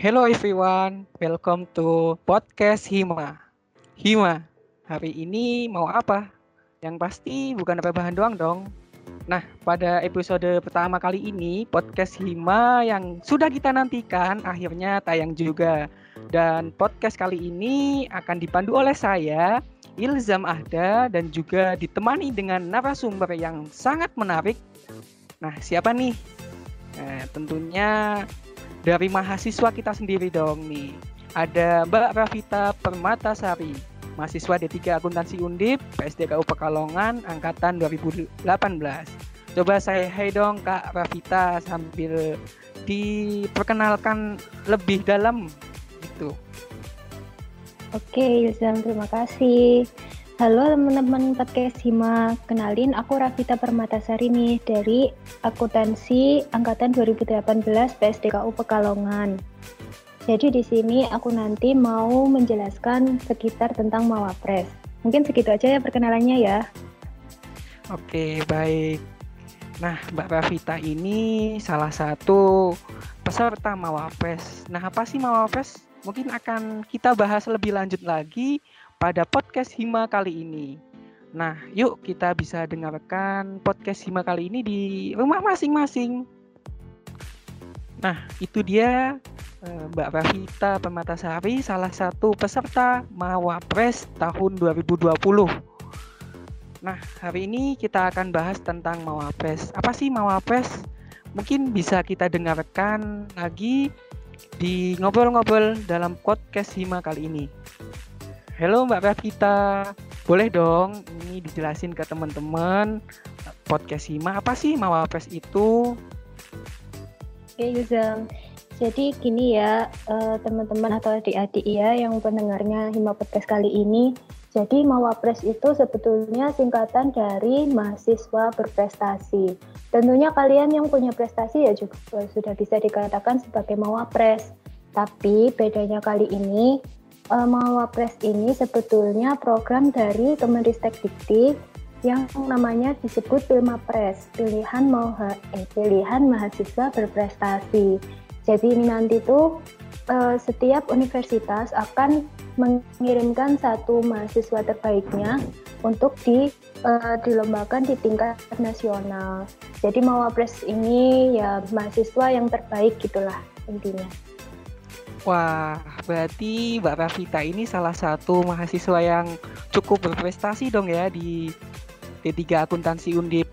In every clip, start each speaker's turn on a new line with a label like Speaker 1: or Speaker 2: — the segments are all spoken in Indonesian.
Speaker 1: Hello everyone, welcome to podcast Hima. Hima, hari ini mau apa? Yang pasti bukan bahan doang dong. Nah, pada episode pertama kali ini, podcast Hima yang sudah kita nantikan akhirnya tayang juga. Dan podcast kali ini akan dipandu oleh saya, Ilzam Ahda, dan juga ditemani dengan narasumber yang sangat menarik. Nah, siapa nih? Nah, tentunya dari mahasiswa kita sendiri dong nih. Ada Mbak Rafita Permatasari, mahasiswa D3 Akuntansi Undip, PSDKU Pekalongan, angkatan 2018. Coba saya hai dong Kak Rafita sambil diperkenalkan lebih dalam gitu.
Speaker 2: Oke, Ilzam, terima kasih. Halo teman-teman podcast Hima, kenalin aku Rafita Permatasari nih dari Akuntansi Angkatan 2018 PSDKU Pekalongan. Jadi di sini aku nanti mau menjelaskan sekitar tentang Mawapres. Mungkin segitu aja ya perkenalannya ya.
Speaker 1: Oke, baik. Nah, Mbak Rafita ini salah satu peserta Mawapres. Nah, apa sih Mawapres? Mungkin akan kita bahas lebih lanjut lagi pada podcast Hima kali ini. Nah, yuk kita bisa dengarkan podcast Hima kali ini di rumah masing-masing. Nah, itu dia eh, Mbak Rafita Pematasari, salah satu peserta Mawapres tahun 2020. Nah, hari ini kita akan bahas tentang Mawapres. Apa sih Mawapres? Mungkin bisa kita dengarkan lagi di ngobrol-ngobrol dalam podcast Hima kali ini. Halo Mbak Rafita, boleh dong ini dijelasin ke teman-teman podcast Hima apa sih Mawapres itu?
Speaker 2: Oke Yuzam, jadi gini ya eh, teman-teman atau adik-adik ya yang pendengarnya Hima Podcast kali ini. Jadi Mawapres itu sebetulnya singkatan dari mahasiswa berprestasi. Tentunya kalian yang punya prestasi ya juga sudah bisa dikatakan sebagai Mawapres. Tapi bedanya kali ini uh, Mawapres ini sebetulnya program dari Kemenristek Dikti yang namanya disebut Pilmapres, pilihan mau eh, pilihan mahasiswa berprestasi. Jadi ini nanti tuh uh, setiap universitas akan mengirimkan satu mahasiswa terbaiknya untuk di uh, dilombakan di tingkat nasional. Jadi Mawapres ini ya mahasiswa yang terbaik gitulah intinya.
Speaker 1: Wah, berarti Mbak Rafita ini salah satu mahasiswa yang cukup berprestasi dong ya di D3 Akuntansi Undip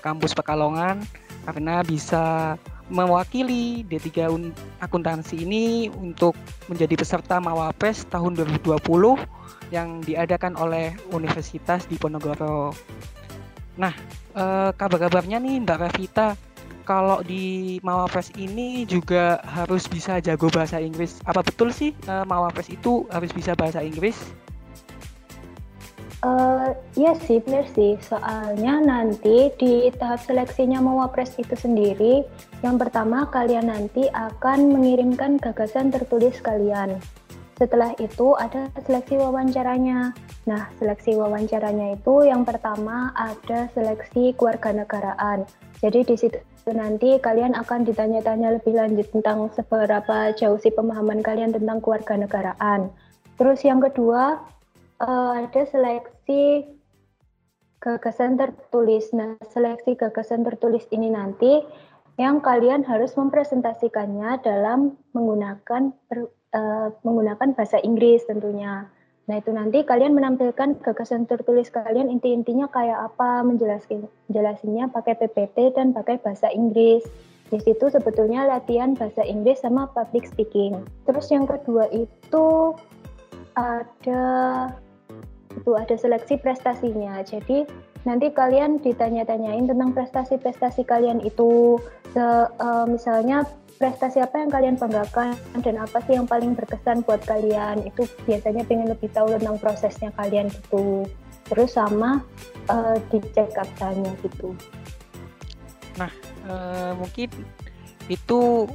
Speaker 1: kampus Pekalongan karena bisa mewakili D3 Akuntansi ini untuk menjadi peserta Mawapres tahun 2020 yang diadakan oleh Universitas Diponegoro. Nah, eh, kabar-kabarnya nih Mbak Rafita, kalau di Mawapres ini juga harus bisa jago bahasa Inggris. Apa betul sih uh, Mawapres itu harus bisa bahasa Inggris?
Speaker 2: Uh, iya sih, benar sih. Soalnya nanti di tahap seleksinya Mawapres itu sendiri, yang pertama kalian nanti akan mengirimkan gagasan tertulis kalian. Setelah itu ada seleksi wawancaranya. Nah, seleksi wawancaranya itu yang pertama ada seleksi kewarganegaraan. Jadi di situ nanti kalian akan ditanya-tanya lebih lanjut tentang seberapa jauh sih pemahaman kalian tentang kewarganegaraan. Terus yang kedua uh, ada seleksi gagasan tertulis. Nah, seleksi gagasan tertulis ini nanti yang kalian harus mempresentasikannya dalam menggunakan per, uh, menggunakan bahasa Inggris tentunya. Nah, itu nanti kalian menampilkan gagasan tertulis kalian inti-intinya kayak apa, menjelaskan jelasinnya pakai PPT dan pakai bahasa Inggris. Di situ sebetulnya latihan bahasa Inggris sama public speaking. Terus yang kedua itu ada itu ada seleksi prestasinya. Jadi nanti kalian ditanya-tanyain tentang prestasi-prestasi kalian itu. Se, uh, misalnya prestasi apa yang kalian banggakan dan apa sih yang paling berkesan buat kalian? Itu biasanya pengen lebih tahu tentang prosesnya kalian gitu. Terus sama uh, dicek katanya gitu.
Speaker 1: Nah uh, mungkin itu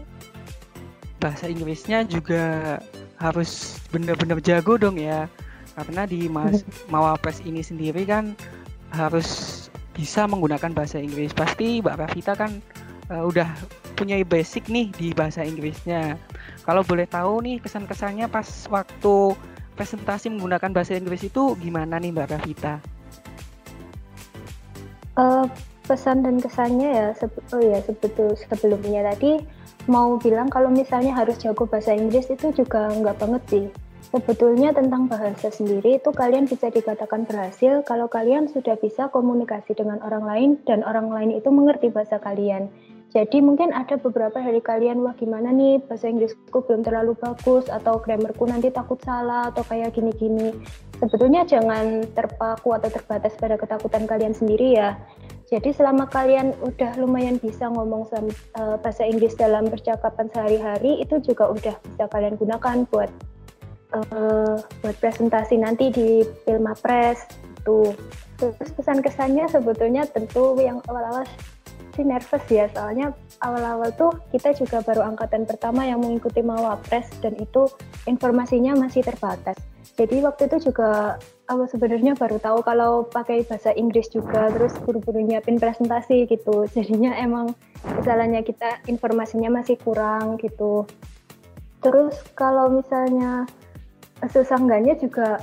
Speaker 1: bahasa Inggrisnya juga harus benar-benar jago dong ya. Karena di Mas Mawapres ini sendiri kan harus bisa menggunakan bahasa Inggris pasti Mbak Rafita kan uh, udah punya basic nih di bahasa Inggrisnya. kalau boleh tahu nih kesan-kesannya pas waktu presentasi menggunakan bahasa Inggris itu gimana nih Mbak Rafita?
Speaker 2: Uh, pesan dan kesannya ya, oh ya sebetul sebelumnya tadi mau bilang kalau misalnya harus jago bahasa Inggris itu juga nggak banget sih. Sebetulnya tentang bahasa sendiri itu kalian bisa dikatakan berhasil kalau kalian sudah bisa komunikasi dengan orang lain dan orang lain itu mengerti bahasa kalian. Jadi mungkin ada beberapa dari kalian, wah gimana nih bahasa Inggrisku belum terlalu bagus atau grammarku nanti takut salah atau kayak gini-gini. Sebetulnya jangan terpaku atau terbatas pada ketakutan kalian sendiri ya. Jadi selama kalian udah lumayan bisa ngomong uh, bahasa Inggris dalam percakapan sehari-hari, itu juga udah bisa kalian gunakan buat uh, buat presentasi nanti di Filma Press. Tuh. Terus pesan kesannya sebetulnya tentu yang awal-awal sih nervous ya soalnya awal-awal tuh kita juga baru angkatan pertama yang mengikuti Mawapres dan itu informasinya masih terbatas. Jadi waktu itu juga aku sebenarnya baru tahu kalau pakai bahasa Inggris juga terus buru-buru nyiapin presentasi gitu. Jadinya emang misalnya kita informasinya masih kurang gitu. Terus kalau misalnya susah enggaknya juga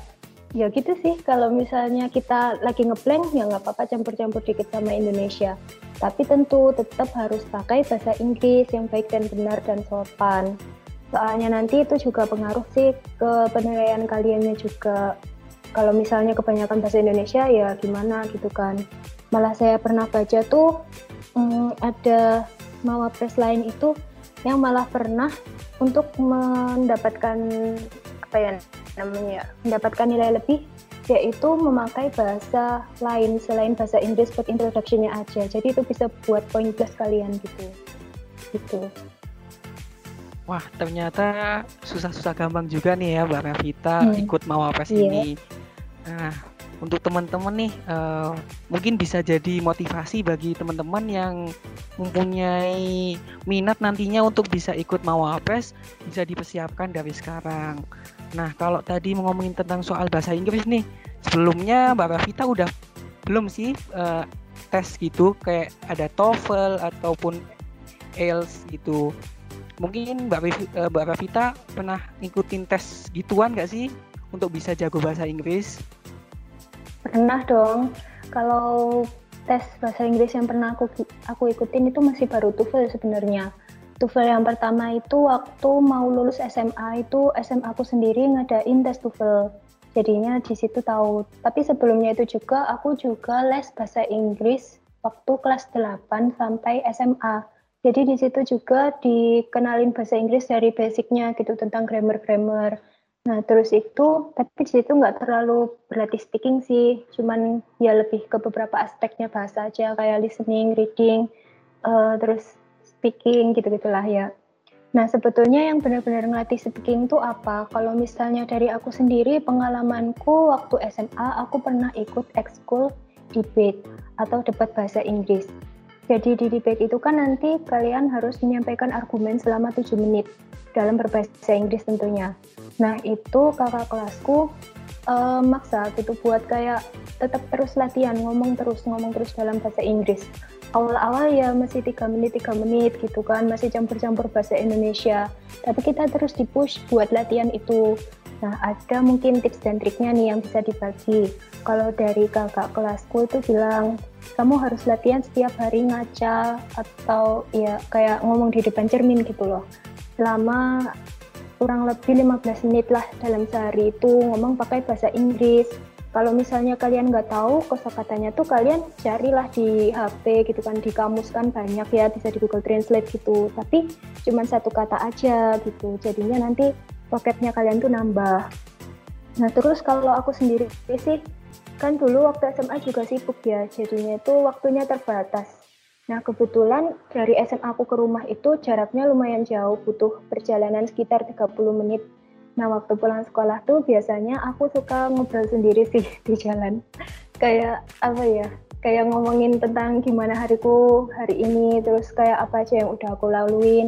Speaker 2: ya gitu sih. Kalau misalnya kita lagi ngeplank ya nggak apa-apa campur-campur dikit sama Indonesia. Tapi tentu tetap harus pakai bahasa Inggris yang baik dan benar dan sopan. Soalnya nanti itu juga pengaruh sih ke penilaian kaliannya juga. Kalau misalnya kebanyakan bahasa Indonesia ya gimana gitu kan. Malah saya pernah baca tuh hmm, ada mawapres lain itu yang malah pernah untuk mendapatkan apa ya namanya mendapatkan nilai lebih yaitu memakai bahasa lain selain bahasa Inggris buat introduction-nya aja. Jadi itu bisa buat poin plus kalian gitu. Gitu.
Speaker 1: Wah, ternyata susah-susah gampang juga nih ya Mbak Rafita hmm. ikut Mawapres yeah. ini. Nah, untuk teman-teman nih uh, mungkin bisa jadi motivasi bagi teman-teman yang mempunyai minat nantinya untuk bisa ikut Mawapres bisa dipersiapkan dari sekarang. Nah kalau tadi ngomongin tentang soal bahasa Inggris nih sebelumnya Mbak Rafita udah belum sih uh, tes gitu kayak ada TOEFL ataupun IELTS gitu. Mungkin Mbak, uh, Mbak Rafita pernah ngikutin tes gituan nggak sih untuk bisa jago bahasa Inggris?
Speaker 2: Pernah dong. Kalau tes bahasa Inggris yang pernah aku aku ikutin itu masih baru TOEFL sebenarnya. TOEFL yang pertama itu waktu mau lulus SMA itu SMA aku sendiri ngadain tes TOEFL. Jadinya di situ tahu. Tapi sebelumnya itu juga aku juga les bahasa Inggris waktu kelas 8 sampai SMA. Jadi di situ juga dikenalin bahasa Inggris dari basicnya gitu tentang grammar-grammar Nah, terus itu, tapi di situ nggak terlalu berlatih speaking sih, cuman ya lebih ke beberapa aspeknya bahasa aja, kayak listening, reading, uh, terus speaking, gitu-gitulah ya. Nah, sebetulnya yang benar-benar ngelatih speaking itu apa? Kalau misalnya dari aku sendiri, pengalamanku waktu SMA, aku pernah ikut ekskul debate atau debat bahasa Inggris. Jadi di debate itu kan nanti kalian harus menyampaikan argumen selama 7 menit dalam berbahasa Inggris tentunya. Nah itu kakak kelasku uh, maksa gitu buat kayak tetap terus latihan ngomong terus ngomong terus dalam bahasa Inggris. Awal-awal ya masih tiga menit tiga menit gitu kan masih campur-campur bahasa Indonesia. Tapi kita terus dipush buat latihan itu. Nah ada mungkin tips dan triknya nih yang bisa dibagi. Kalau dari kakak kelasku itu bilang kamu harus latihan setiap hari ngaca atau ya kayak ngomong di depan cermin gitu loh selama kurang lebih 15 menit lah dalam sehari itu ngomong pakai bahasa Inggris. Kalau misalnya kalian nggak tahu kosakatanya tuh kalian carilah di HP gitu kan di kamus kan banyak ya bisa di Google Translate gitu. Tapi cuma satu kata aja gitu. Jadinya nanti paketnya kalian tuh nambah. Nah terus kalau aku sendiri sih kan dulu waktu SMA juga sibuk ya jadinya itu waktunya terbatas Nah, kebetulan dari SMA aku ke rumah itu jaraknya lumayan jauh, butuh perjalanan sekitar 30 menit. Nah, waktu pulang sekolah tuh biasanya aku suka ngobrol sendiri sih di jalan. Kayak apa ya? Kayak ngomongin tentang gimana hariku hari ini, terus kayak apa aja yang udah aku laluin,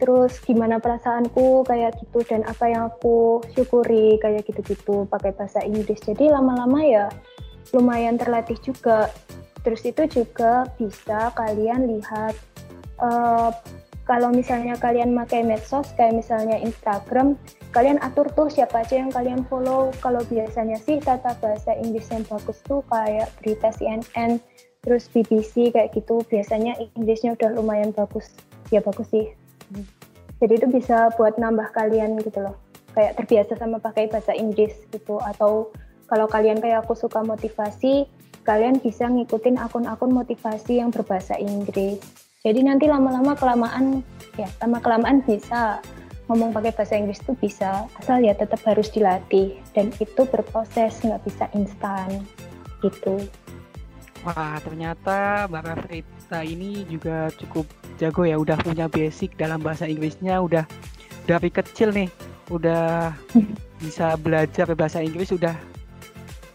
Speaker 2: terus gimana perasaanku kayak gitu dan apa yang aku syukuri kayak gitu-gitu pakai bahasa Inggris. Jadi lama-lama ya lumayan terlatih juga Terus itu juga bisa kalian lihat uh, kalau misalnya kalian pakai medsos kayak misalnya Instagram, kalian atur tuh siapa aja yang kalian follow. Kalau biasanya sih tata bahasa Inggris yang bagus tuh kayak berita CNN, terus BBC kayak gitu. Biasanya Inggrisnya udah lumayan bagus. Ya bagus sih. Jadi itu bisa buat nambah kalian gitu loh. Kayak terbiasa sama pakai bahasa Inggris gitu. Atau kalau kalian kayak aku suka motivasi, kalian bisa ngikutin akun-akun motivasi yang berbahasa Inggris jadi nanti lama-lama kelamaan ya lama kelamaan bisa ngomong pakai bahasa Inggris itu bisa asal ya tetap harus dilatih dan itu berproses nggak bisa instan gitu.
Speaker 1: Wah ternyata Mbak Rafita ini juga cukup jago ya udah punya basic dalam bahasa Inggrisnya udah dari kecil nih udah bisa belajar bahasa Inggris udah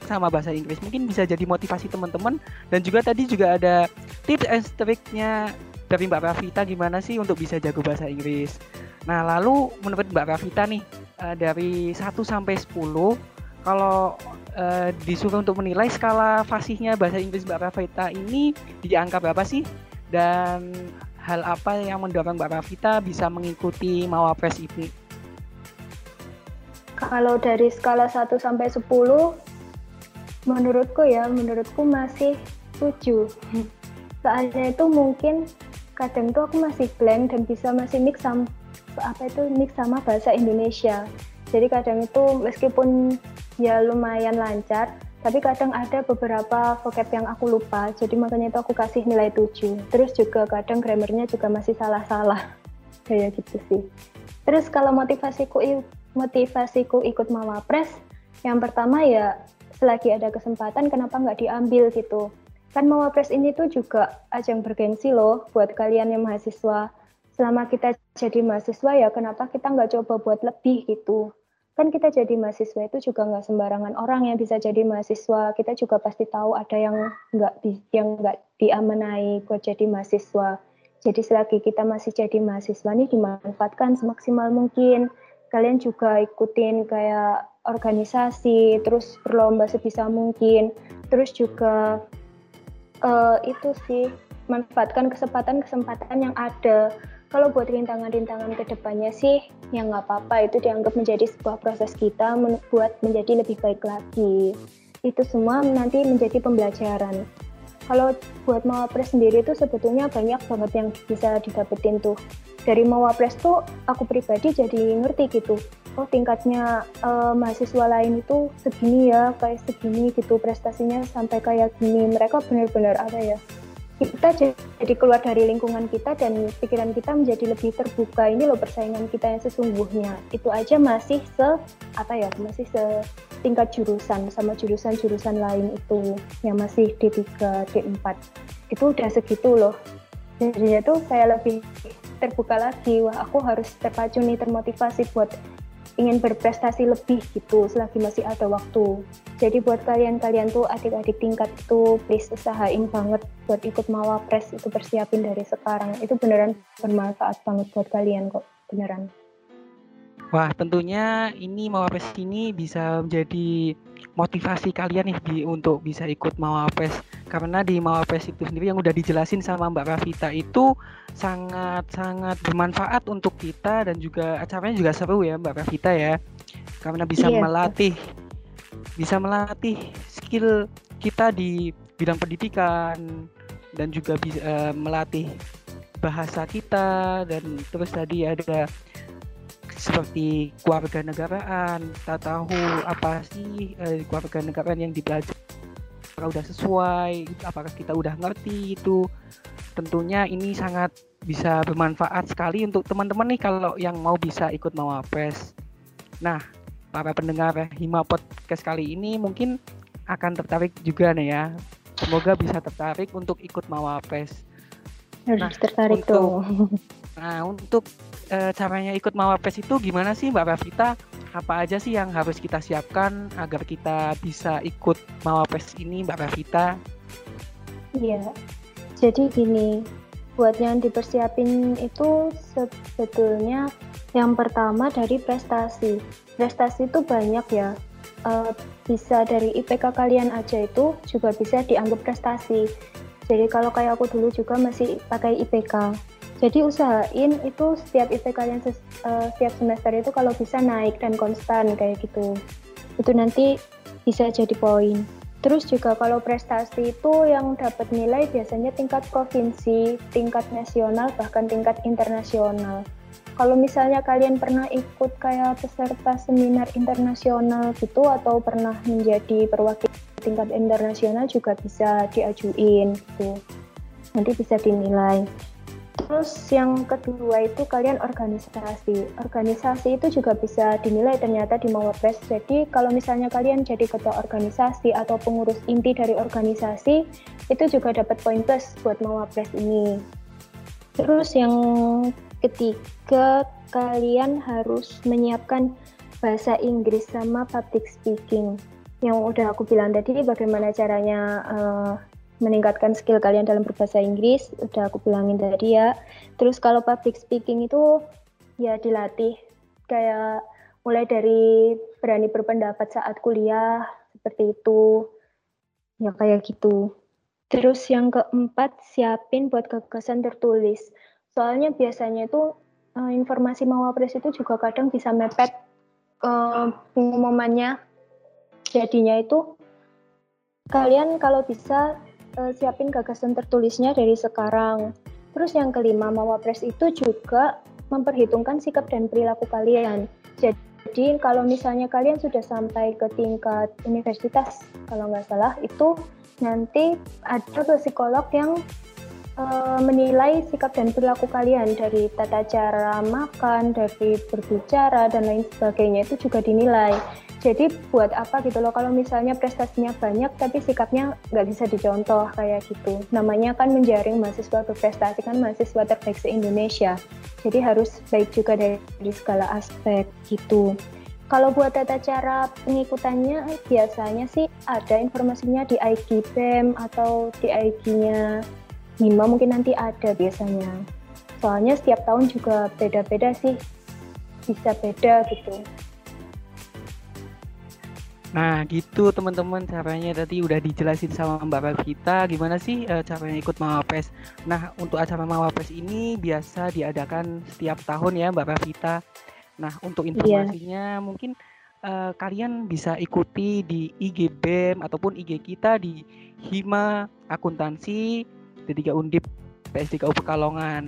Speaker 1: sama bahasa Inggris mungkin bisa jadi motivasi teman-teman dan juga tadi juga ada tips and triknya dari Mbak Rafita gimana sih untuk bisa jago bahasa Inggris. Nah, lalu menurut Mbak Rafita nih uh, dari 1 sampai 10 kalau uh, disuruh untuk menilai skala fasihnya bahasa Inggris Mbak Rafita ini di angka berapa sih? Dan hal apa yang mendorong Mbak Rafita bisa mengikuti Mawapres ini?
Speaker 2: Kalau dari skala 1 sampai 10 menurutku ya, menurutku masih 7. Soalnya itu mungkin kadang tuh aku masih blank dan bisa masih mix sama apa itu mix sama bahasa Indonesia. Jadi kadang itu meskipun ya lumayan lancar, tapi kadang ada beberapa vocab yang aku lupa. Jadi makanya itu aku kasih nilai 7. Terus juga kadang grammarnya juga masih salah-salah. Kayak gitu sih. Terus kalau motivasiku motivasiku ikut Mawapres, yang pertama ya selagi ada kesempatan kenapa nggak diambil gitu kan Mawapres ini tuh juga ajang bergengsi loh buat kalian yang mahasiswa. Selama kita jadi mahasiswa ya kenapa kita nggak coba buat lebih gitu. Kan kita jadi mahasiswa itu juga nggak sembarangan orang yang bisa jadi mahasiswa. Kita juga pasti tahu ada yang nggak yang nggak diamenai buat jadi mahasiswa. Jadi selagi kita masih jadi mahasiswa nih dimanfaatkan semaksimal mungkin. Kalian juga ikutin kayak organisasi, terus berlomba sebisa mungkin, terus juga uh, itu sih manfaatkan kesempatan-kesempatan yang ada. Kalau buat rintangan-rintangan ke depannya sih, ya nggak apa-apa. Itu dianggap menjadi sebuah proses kita membuat menjadi lebih baik lagi. Itu semua nanti menjadi pembelajaran. Kalau buat Mawapres sendiri itu sebetulnya banyak banget yang bisa didapetin tuh. Dari Mawapres tuh aku pribadi jadi ngerti gitu oh tingkatnya uh, mahasiswa lain itu segini ya kayak segini gitu prestasinya sampai kayak gini. Mereka benar-benar ada ya kita jadi keluar dari lingkungan kita dan pikiran kita menjadi lebih terbuka. Ini loh persaingan kita yang sesungguhnya. Itu aja masih se apa ya masih se tingkat jurusan sama jurusan-jurusan lain itu yang masih D3 D4 itu udah segitu loh. Jadi itu saya lebih terbuka lagi. Wah aku harus terpacu nih termotivasi buat ingin berprestasi lebih gitu selagi masih ada waktu. Jadi buat kalian-kalian tuh adik-adik tingkat itu please usahain banget buat ikut mawapres itu persiapin dari sekarang. Itu beneran bermanfaat banget buat kalian kok, beneran.
Speaker 1: Wah, tentunya ini Mawapres ini bisa menjadi motivasi kalian nih di, untuk bisa ikut Mawapres. Karena di Mawapres itu sendiri yang udah dijelasin sama Mbak Rafita itu sangat-sangat bermanfaat untuk kita dan juga acaranya juga seru ya Mbak Rafita ya. Karena bisa iya, melatih bisa melatih skill kita di bidang pendidikan dan juga bisa uh, melatih bahasa kita dan terus tadi ada seperti keluarga negaraan kita tahu apa sih eh, keluarga negaraan yang dipelajari apakah udah sesuai apakah kita udah ngerti itu. Tentunya ini sangat bisa bermanfaat sekali untuk teman-teman nih kalau yang mau bisa ikut Mawapres. Nah para pendengar Hima Podcast kali ini mungkin akan tertarik juga nih ya. Semoga bisa tertarik untuk ikut Mawapres.
Speaker 2: Harus nah, tertarik untuk, tuh
Speaker 1: nah untuk e, caranya ikut Mawapres itu gimana sih Mbak Rafita? Apa aja sih yang harus kita siapkan agar kita bisa ikut Mawapres ini Mbak Rafita?
Speaker 2: Iya, jadi gini, buat yang dipersiapin itu sebetulnya yang pertama dari prestasi. Prestasi itu banyak ya, e, bisa dari IPK kalian aja itu juga bisa dianggap prestasi. Jadi kalau kayak aku dulu juga masih pakai IPK, Jadi usahain itu setiap IP kalian ses, uh, setiap semester itu kalau bisa naik dan konstan kayak gitu. Itu nanti bisa jadi poin. Terus juga kalau prestasi itu yang dapat nilai biasanya tingkat provinsi, tingkat nasional, bahkan tingkat internasional. Kalau misalnya kalian pernah ikut kayak peserta seminar internasional gitu atau pernah menjadi perwakilan tingkat internasional juga bisa diajuin gitu. Nanti bisa dinilai. Terus yang kedua itu kalian organisasi. Organisasi itu juga bisa dinilai ternyata di Mawapres. Jadi kalau misalnya kalian jadi ketua organisasi atau pengurus inti dari organisasi, itu juga dapat poin plus buat Mawapres ini. Terus yang ketiga, kalian harus menyiapkan bahasa Inggris sama public speaking. Yang udah aku bilang tadi bagaimana caranya uh, meningkatkan skill kalian dalam berbahasa Inggris udah aku bilangin tadi ya. Terus kalau public speaking itu ya dilatih. Kayak mulai dari berani berpendapat saat kuliah seperti itu. Ya kayak gitu. Terus yang keempat siapin buat gagasan tertulis. Soalnya biasanya itu uh, informasi mawapres itu juga kadang bisa mepet uh, pengumumannya. Jadinya itu kalian kalau bisa uh, siapin gagasan tertulisnya dari sekarang. Terus yang kelima, Mawapres itu juga memperhitungkan sikap dan perilaku kalian. Jadi kalau misalnya kalian sudah sampai ke tingkat universitas, kalau nggak salah, itu nanti ada psikolog yang uh, menilai sikap dan perilaku kalian dari tata cara makan, dari berbicara dan lain sebagainya itu juga dinilai. Jadi buat apa gitu loh kalau misalnya prestasinya banyak tapi sikapnya nggak bisa dicontoh kayak gitu. Namanya kan menjaring mahasiswa berprestasi kan mahasiswa terbaik se-Indonesia. Jadi harus baik juga dari, dari segala aspek gitu. Kalau buat tata cara pengikutannya biasanya sih ada informasinya di IG BEM atau di IG-nya Hima mungkin nanti ada biasanya. Soalnya setiap tahun juga beda-beda sih, bisa beda gitu.
Speaker 1: Nah gitu teman-teman caranya tadi udah dijelasin sama Mbak Revita gimana sih e, caranya ikut Mawapes. Nah untuk acara Mawapes ini biasa diadakan setiap tahun ya Mbak Revita. Nah untuk iya. informasinya yeah. mungkin e, kalian bisa ikuti di IG BEM ataupun IG kita di Hima Akuntansi D3 Undip PS3U Pekalongan.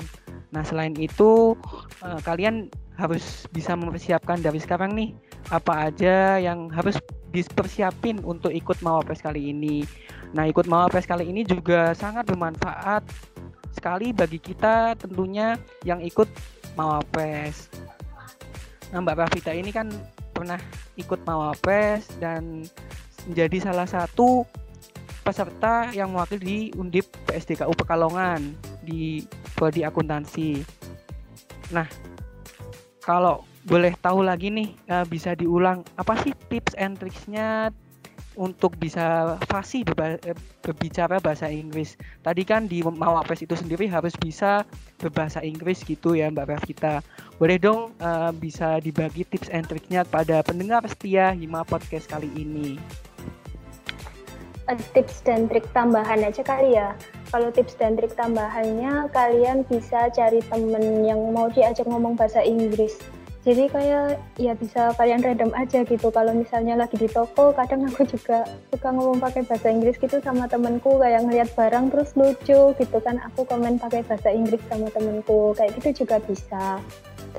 Speaker 1: Nah, selain itu uh, kalian harus bisa mempersiapkan dari sekarang nih apa aja yang harus dipersiapin untuk ikut Mawapres kali ini. Nah, ikut Mawapres kali ini juga sangat bermanfaat sekali bagi kita tentunya yang ikut Mawapres. Nah, Mbak Rafita ini kan pernah ikut Mawapres dan menjadi salah satu peserta yang mewakili di Undip PSDKU Pekalongan di prodi akuntansi. Nah, kalau boleh tahu lagi nih uh, bisa diulang apa sih tips and tricksnya untuk bisa fasih eh, berbicara bahasa Inggris. Tadi kan di Mawapres itu sendiri harus bisa berbahasa Inggris gitu ya Mbak Rafita. Boleh dong uh, bisa dibagi tips and triknya pada pendengar setia Hima Podcast kali ini
Speaker 2: tips dan trik tambahan aja kali ya. Kalau tips dan trik tambahannya, kalian bisa cari temen yang mau diajak ngomong bahasa Inggris. Jadi kayak ya bisa kalian random aja gitu. Kalau misalnya lagi di toko, kadang aku juga suka ngomong pakai bahasa Inggris gitu sama temenku kayak ngeliat barang terus lucu gitu kan. Aku komen pakai bahasa Inggris sama temenku kayak gitu juga bisa.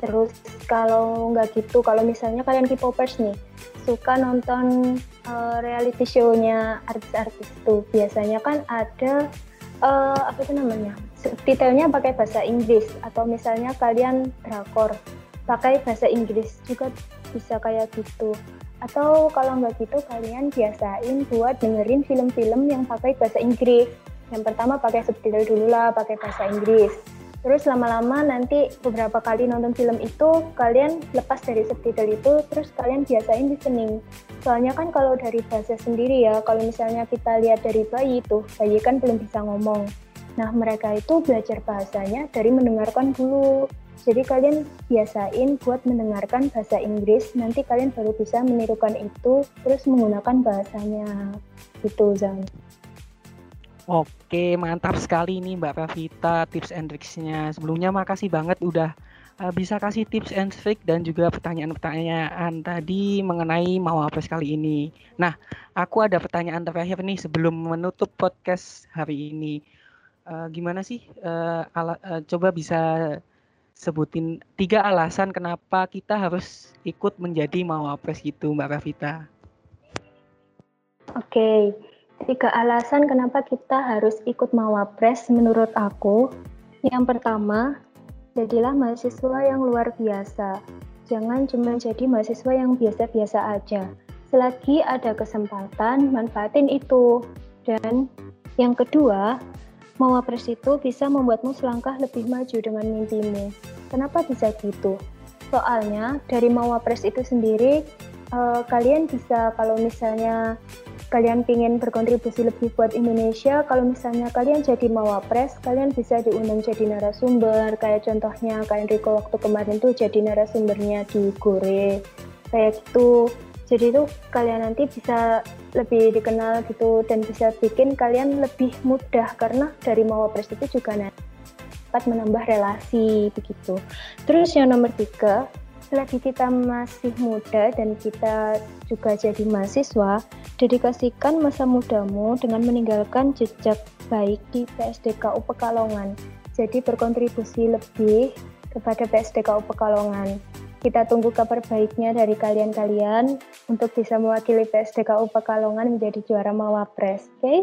Speaker 2: Terus kalau nggak gitu, kalau misalnya kalian K-popers nih, suka nonton uh, reality show-nya artis-artis tuh, biasanya kan ada uh, apa itu namanya, detailnya pakai bahasa Inggris atau misalnya kalian drakor pakai bahasa Inggris juga bisa kayak gitu. Atau kalau nggak gitu kalian biasain buat dengerin film-film yang pakai bahasa Inggris. Yang pertama pakai subtitle dulu lah, pakai bahasa Inggris Terus lama-lama nanti beberapa kali nonton film itu kalian lepas dari subtitle itu terus kalian biasain listening. Soalnya kan kalau dari bahasa sendiri ya, kalau misalnya kita lihat dari bayi itu, bayi kan belum bisa ngomong. Nah, mereka itu belajar bahasanya dari mendengarkan dulu. Jadi kalian biasain buat mendengarkan bahasa Inggris, nanti kalian baru bisa menirukan itu terus menggunakan bahasanya. Itu Zan.
Speaker 1: Oke, mantap sekali nih Mbak Rafita tips and tricksnya. Sebelumnya makasih banget udah uh, bisa kasih tips and trick dan juga pertanyaan-pertanyaan tadi mengenai Mawapres kali ini. Nah, aku ada pertanyaan terakhir nih sebelum menutup podcast hari ini. Uh, gimana sih? Uh, ala, uh, coba bisa sebutin tiga alasan kenapa kita harus ikut menjadi Mawapres gitu, Mbak Rafita.
Speaker 2: Oke. Okay Tiga alasan kenapa kita harus ikut Mawapres menurut aku. Yang pertama, jadilah mahasiswa yang luar biasa. Jangan cuma jadi mahasiswa yang biasa-biasa aja. Selagi ada kesempatan, manfaatin itu. Dan yang kedua, Mawapres itu bisa membuatmu selangkah lebih maju dengan mimpimu. Kenapa bisa gitu? Soalnya dari Mawapres itu sendiri, uh, kalian bisa kalau misalnya kalian ingin berkontribusi lebih buat Indonesia, kalau misalnya kalian jadi mawapres, kalian bisa diundang jadi narasumber, kayak contohnya kalian Riko waktu kemarin tuh jadi narasumbernya di Gore, kayak gitu. Jadi tuh kalian nanti bisa lebih dikenal gitu dan bisa bikin kalian lebih mudah karena dari mawapres itu juga dapat menambah relasi begitu. Terus yang nomor tiga, selagi kita masih muda dan kita juga jadi mahasiswa, dedikasikan masa mudamu dengan meninggalkan jejak baik di PSDKU Pekalongan. Jadi berkontribusi lebih kepada PSDKU Pekalongan. Kita tunggu kabar baiknya dari kalian-kalian untuk bisa mewakili PSDKU Pekalongan menjadi juara Mawapres. Oke? Okay?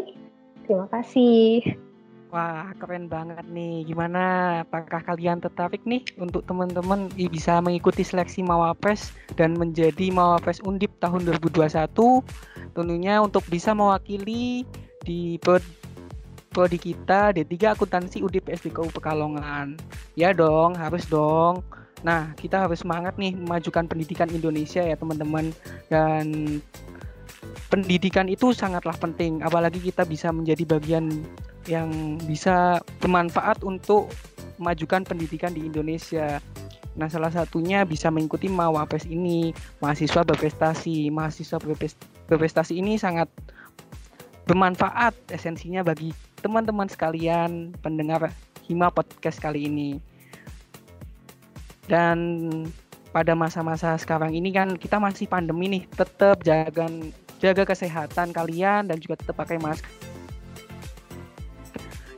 Speaker 2: Terima kasih.
Speaker 1: Wah, keren banget nih. Gimana? Apakah kalian tertarik nih untuk teman-teman bisa mengikuti seleksi Mawapres dan menjadi Mawapres Undip tahun 2021? Tentunya untuk bisa mewakili di prodi kita D3 Akuntansi Undip SDKU Pekalongan. Ya dong, harus dong. Nah, kita harus semangat nih memajukan pendidikan Indonesia ya teman-teman. Dan pendidikan itu sangatlah penting, apalagi kita bisa menjadi bagian yang bisa bermanfaat untuk memajukan pendidikan di Indonesia. Nah, salah satunya bisa mengikuti Mawapres ini, mahasiswa berprestasi. Mahasiswa berprestasi ini sangat bermanfaat esensinya bagi teman-teman sekalian pendengar Hima Podcast kali ini. Dan pada masa-masa sekarang ini kan kita masih pandemi nih, tetap jaga jaga kesehatan kalian dan juga tetap pakai masker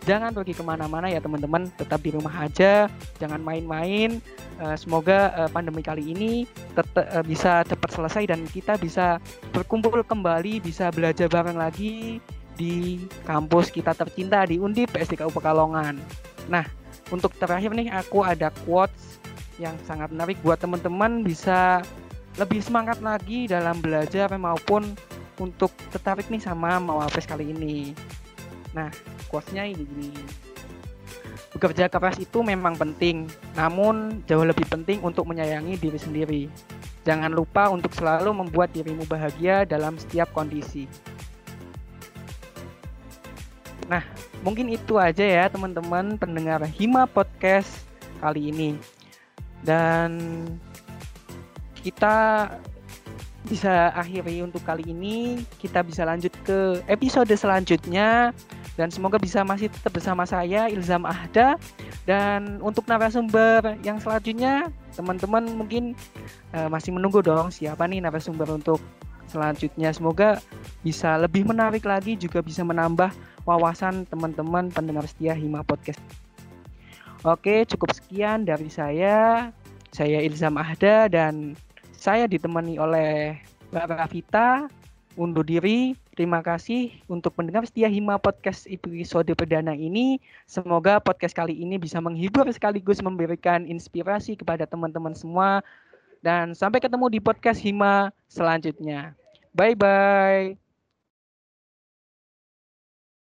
Speaker 1: jangan pergi ke mana-mana ya teman-teman. Tetap di rumah aja. Jangan main-main. Uh, semoga uh, pandemi kali ini tetap uh, bisa cepat selesai dan kita bisa berkumpul kembali bisa belajar bareng lagi di kampus kita tercinta di Undi PSDKU Pekalongan. Nah untuk terakhir nih aku ada quotes yang sangat menarik buat teman-teman. Bisa lebih semangat lagi dalam belajar maupun untuk tertarik nih sama Mawapres kali ini. Nah, quotes-nya ini gini. Bekerja keras itu memang penting, namun jauh lebih penting untuk menyayangi diri sendiri. Jangan lupa untuk selalu membuat dirimu bahagia dalam setiap kondisi. Nah, mungkin itu aja ya teman-teman pendengar Hima Podcast kali ini. Dan kita bisa akhiri untuk kali ini. Kita bisa lanjut ke episode selanjutnya dan semoga bisa masih tetap bersama saya Ilzam Ahda dan untuk narasumber yang selanjutnya teman-teman mungkin uh, masih menunggu dong siapa nih narasumber untuk selanjutnya semoga bisa lebih menarik lagi juga bisa menambah wawasan teman-teman pendengar setia Hima Podcast. Oke, cukup sekian dari saya. Saya Ilzam Ahda dan saya ditemani oleh Mbak Rafita undur diri. Terima kasih untuk pendengar setia Hima Podcast episode perdana ini. Semoga podcast kali ini bisa menghibur sekaligus memberikan inspirasi kepada teman-teman semua. Dan sampai ketemu di podcast Hima selanjutnya. Bye-bye.